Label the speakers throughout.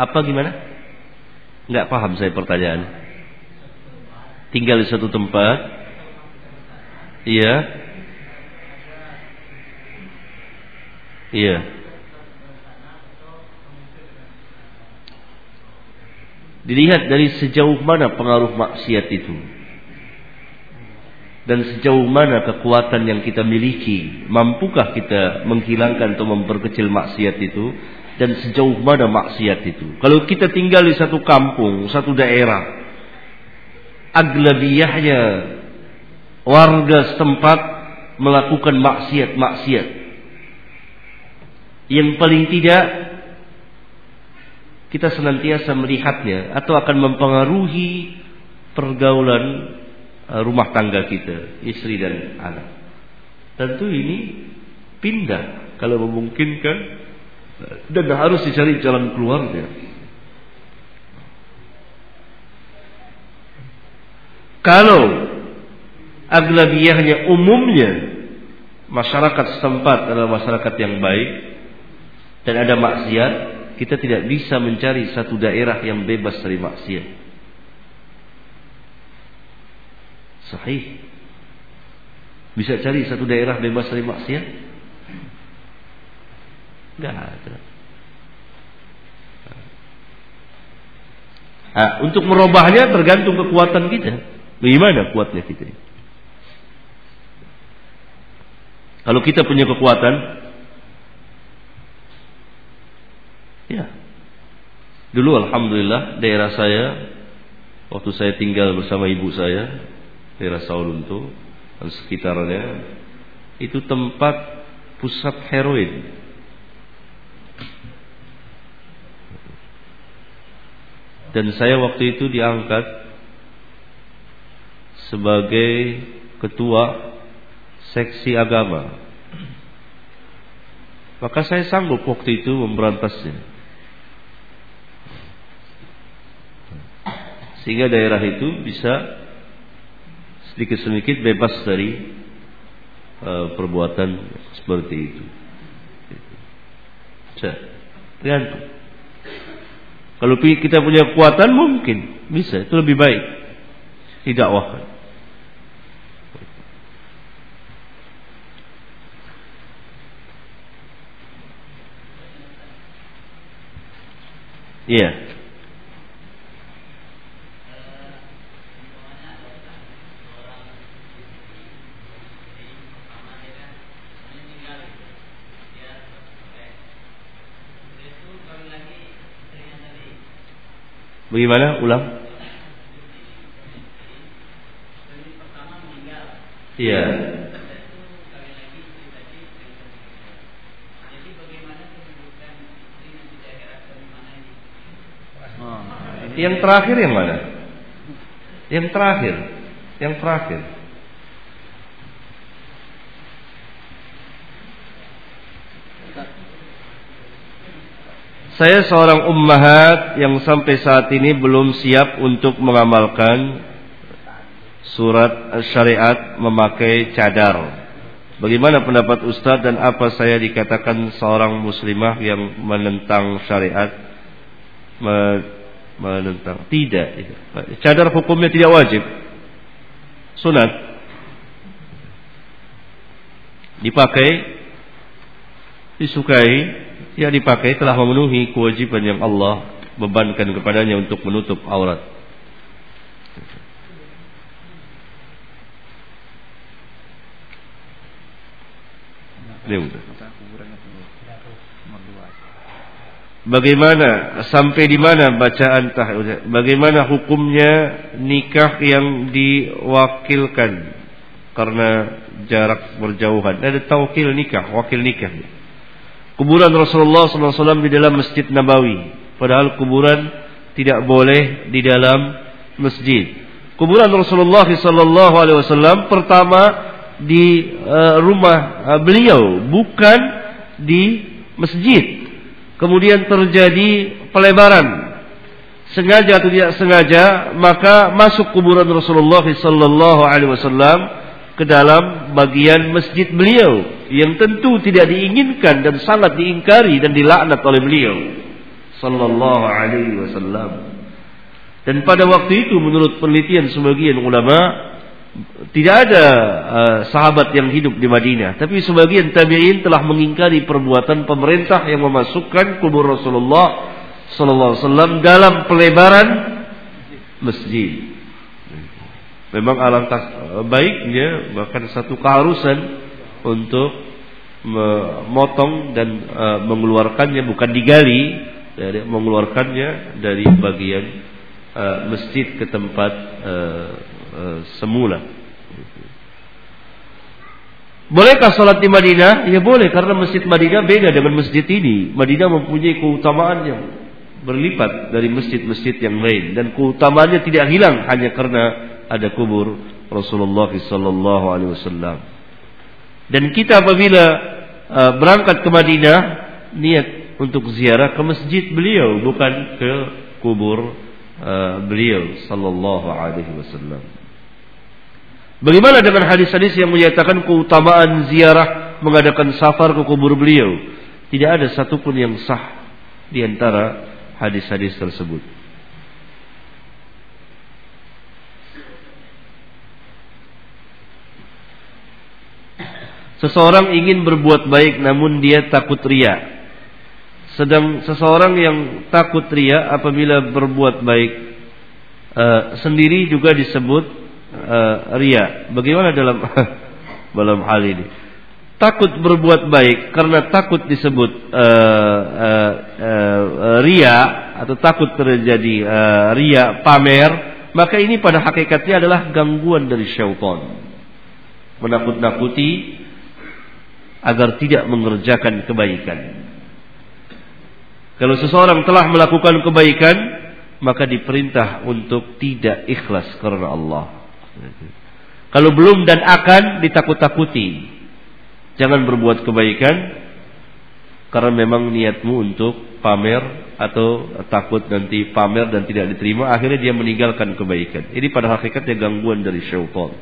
Speaker 1: Apa gimana? Enggak paham saya pertanyaan. Tinggal di satu tempat. Iya. Iya. Dilihat dari sejauh mana pengaruh maksiat itu dan sejauh mana kekuatan yang kita miliki mampukah kita menghilangkan atau memperkecil maksiat itu dan sejauh mana maksiat itu kalau kita tinggal di satu kampung satu daerah aglabiyahnya warga setempat melakukan maksiat-maksiat yang paling tidak kita senantiasa melihatnya atau akan mempengaruhi pergaulan Eh, rumah tangga kita, istri dan anak. Tentu ini pindah kalau memungkinkan dan harus dicari jalan keluarnya. Kalau aglabiyahnya umumnya masyarakat setempat adalah masyarakat yang baik dan ada maksiat, kita tidak bisa mencari satu daerah yang bebas dari maksiat. Sahih. Bisa cari satu daerah bebas dari maksiat? Enggak ada. Nah, untuk merubahnya tergantung kekuatan kita. Bagaimana kuatnya kita? Kalau kita punya kekuatan, ya. Dulu alhamdulillah daerah saya waktu saya tinggal bersama ibu saya daerah Saulunto dan sekitarnya itu tempat pusat heroin. Dan saya waktu itu diangkat sebagai ketua seksi agama. Maka saya sanggup waktu itu memberantasnya. Sehingga daerah itu bisa sedikit-sedikit bebas dari uh, perbuatan seperti itu. Tergantung. Kalau kita punya kekuatan mungkin bisa, itu lebih baik. Tidak. Iya. Yeah. Bagaimana? Ulang. Iya. Yang terakhir yang mana? Yang terakhir. Yang terakhir. Saya seorang ummahat yang sampai saat ini belum siap untuk mengamalkan surat syariat memakai cadar. Bagaimana pendapat Ustadz dan apa saya dikatakan seorang muslimah yang menentang syariat? Menentang. Tidak. Cadar hukumnya tidak wajib. Sunat. Dipakai. Disukai yang dipakai telah memenuhi kewajiban yang Allah bebankan kepadanya untuk menutup aurat. Bagaimana sampai di mana bacaan tahajud? Bagaimana hukumnya nikah yang diwakilkan karena jarak berjauhan? Ada tawkil nikah, wakil nikah kuburan Rasulullah SAW di dalam Masjid Nabawi. Padahal kuburan tidak boleh di dalam masjid. Kuburan Rasulullah SAW pertama di uh, rumah uh, beliau, bukan di masjid. Kemudian terjadi pelebaran sengaja atau tidak sengaja maka masuk kuburan Rasulullah wasallam ke dalam bagian masjid beliau yang tentu tidak diinginkan dan sangat diingkari dan dilaknat oleh beliau sallallahu alaihi wasallam. Dan pada waktu itu menurut penelitian sebagian ulama tidak ada uh, sahabat yang hidup di Madinah, tapi sebagian tabi'in telah mengingkari perbuatan pemerintah yang memasukkan kubur Rasulullah sallallahu alaihi wasallam dalam pelebaran masjid. Memang alangkah eh, baiknya bahkan satu keharusan untuk memotong dan uh, mengeluarkannya bukan digali dari mengeluarkannya dari bagian uh, masjid ke tempat semula. Bolehkah sholat di Madinah? Ya boleh karena masjid Madinah beda dengan masjid ini. Madinah mempunyai keutamaan yang berlipat dari masjid-masjid yang lain dan keutamaannya tidak hilang hanya karena ada kubur Rasulullah sallallahu alaihi wasallam. Dan kita apabila uh, berangkat ke Madinah niat untuk ziarah ke masjid beliau bukan ke kubur uh, beliau sallallahu alaihi wasallam. Bagaimana dengan hadis-hadis yang menyatakan keutamaan ziarah mengadakan safar ke kubur beliau? Tidak ada satupun yang sah di antara hadis-hadis tersebut. Seseorang ingin berbuat baik namun dia takut ria. Sedang seseorang yang takut ria apabila berbuat baik uh, sendiri juga disebut uh, ria. Bagaimana dalam dalam hal ini? Takut berbuat baik karena takut disebut uh, uh, uh, ria atau takut terjadi uh, ria pamer, maka ini pada hakikatnya adalah gangguan dari syaitan. Menakut-nakuti agar tidak mengerjakan kebaikan. Kalau seseorang telah melakukan kebaikan, maka diperintah untuk tidak ikhlas karena Allah. Kalau belum dan akan ditakut-takuti. Jangan berbuat kebaikan karena memang niatmu untuk pamer atau takut nanti pamer dan tidak diterima, akhirnya dia meninggalkan kebaikan. Ini pada hakikatnya gangguan dari syaitan.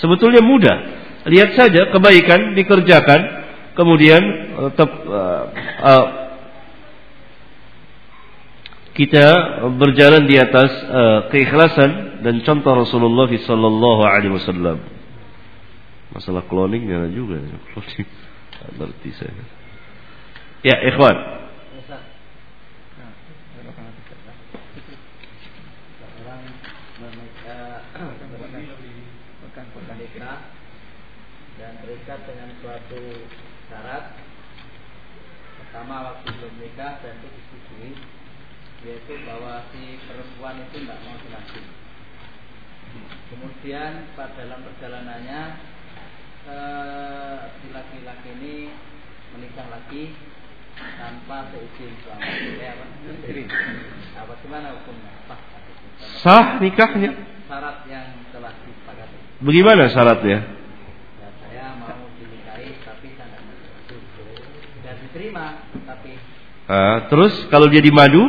Speaker 1: Sebetulnya mudah. Lihat saja kebaikan dikerjakan, kemudian tetap uh, uh, kita berjalan di atas uh, keikhlasan dan contoh Rasulullah sallallahu alaihi wasallam. Masalah cloningnya juga, cloning. Ngerti saya. Ya, ikhwan.
Speaker 2: Nikah dan itu disetujui yaitu bahwa si perempuan itu tidak mau dilaki. Kemudian pada dalam perjalanannya eh, si laki-laki ini menikah lagi tanpa seizin suami. Ya, apa? Apa gimana hukumnya? Sah.
Speaker 1: Sah nikahnya.
Speaker 2: Syarat yang telah disepakati.
Speaker 1: Bagaimana syaratnya?
Speaker 2: Ya, saya mau dinikahi tapi saya tidak Dan diterima tapi
Speaker 1: Uh, terus kalau dia dimadu?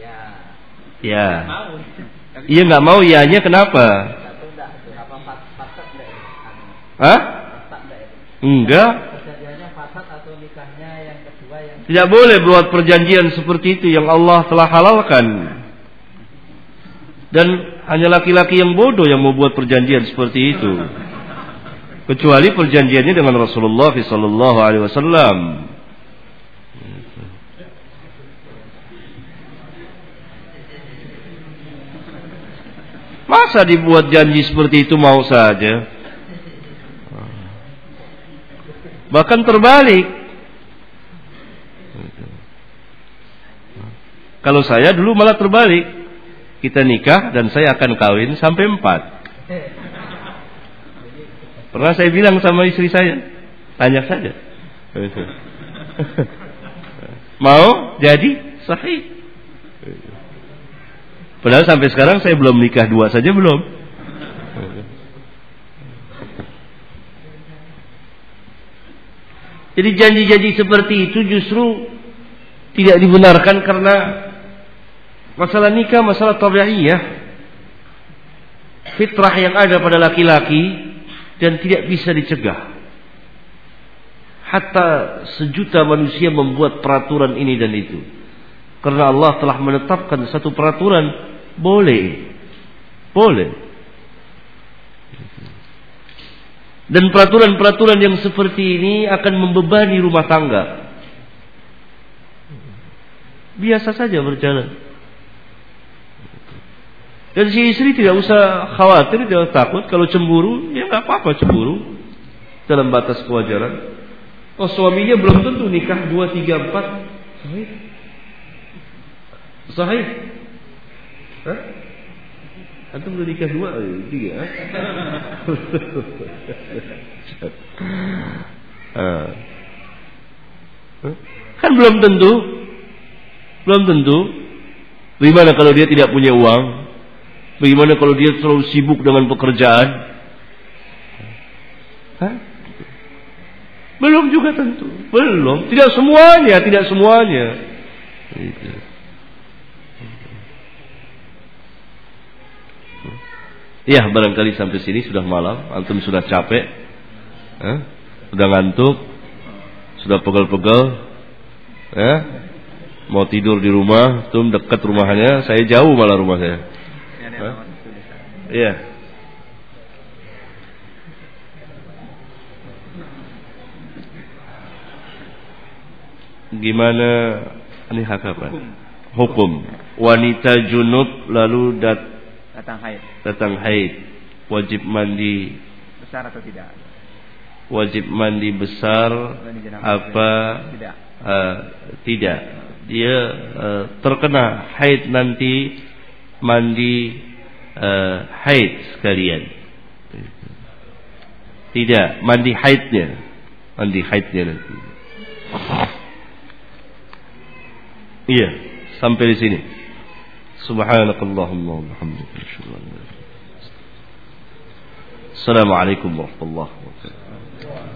Speaker 2: Ya.
Speaker 1: Ya. Iya nggak mau ianya kenapa? Hah? Enggak. Tidak boleh buat perjanjian seperti itu yang Allah telah halalkan. Dan hanya laki-laki yang bodoh yang mau buat perjanjian seperti itu. Kecuali perjanjiannya dengan Rasulullah sallallahu alaihi wasallam. Masa dibuat janji seperti itu mau saja? Bahkan terbalik. Kalau saya dulu malah terbalik. Kita nikah dan saya akan kawin sampai empat. Pernah saya bilang sama istri saya, tanya saja. Mau jadi sahih. Padahal sampai sekarang saya belum nikah dua saja belum. Jadi janji-janji seperti itu justru tidak dibenarkan karena masalah nikah masalah tabi'iyah. Fitrah yang ada pada laki-laki dan tidak bisa dicegah. Hatta sejuta manusia membuat peraturan ini dan itu. Karena Allah telah menetapkan satu peraturan boleh. Boleh. Dan peraturan-peraturan yang seperti ini akan membebani rumah tangga. Biasa saja berjalan. Dan si istri tidak usah khawatir, tidak takut kalau cemburu, ya nggak apa-apa cemburu dalam batas kewajaran. Oh suaminya belum tentu nikah dua tiga empat sahih. Hah? Antum udah nikah dua, eh, tiga. Ah. kan belum tentu, belum tentu. Bagaimana kalau dia tidak punya uang? Bagaimana kalau dia terlalu sibuk dengan pekerjaan? Hah? Belum juga tentu, belum. Tidak semuanya, tidak semuanya. Gitu. Ya barangkali sampai sini sudah malam. Antum sudah capek. Eh? Sudah ngantuk. Sudah pegel-pegel. Eh? Mau tidur di rumah. Tum dekat rumahnya. Saya jauh malah rumah saya. Eh? Iya. Gimana? Ini hak apa? Hukum. Wanita junub lalu dat
Speaker 2: datang haid.
Speaker 1: Datang haid. Wajib mandi
Speaker 2: besar atau tidak?
Speaker 1: Wajib mandi besar apa
Speaker 2: tidak?
Speaker 1: Uh, tidak. Dia uh, terkena haid nanti mandi uh, haid sekalian. Tidak, mandi haidnya. Mandi haidnya nanti. Iya, sampai di sini. سبحانك اللهم وبحمدك نشهد ان لا اله الا انت السلام عليكم ورحمه الله وبركاته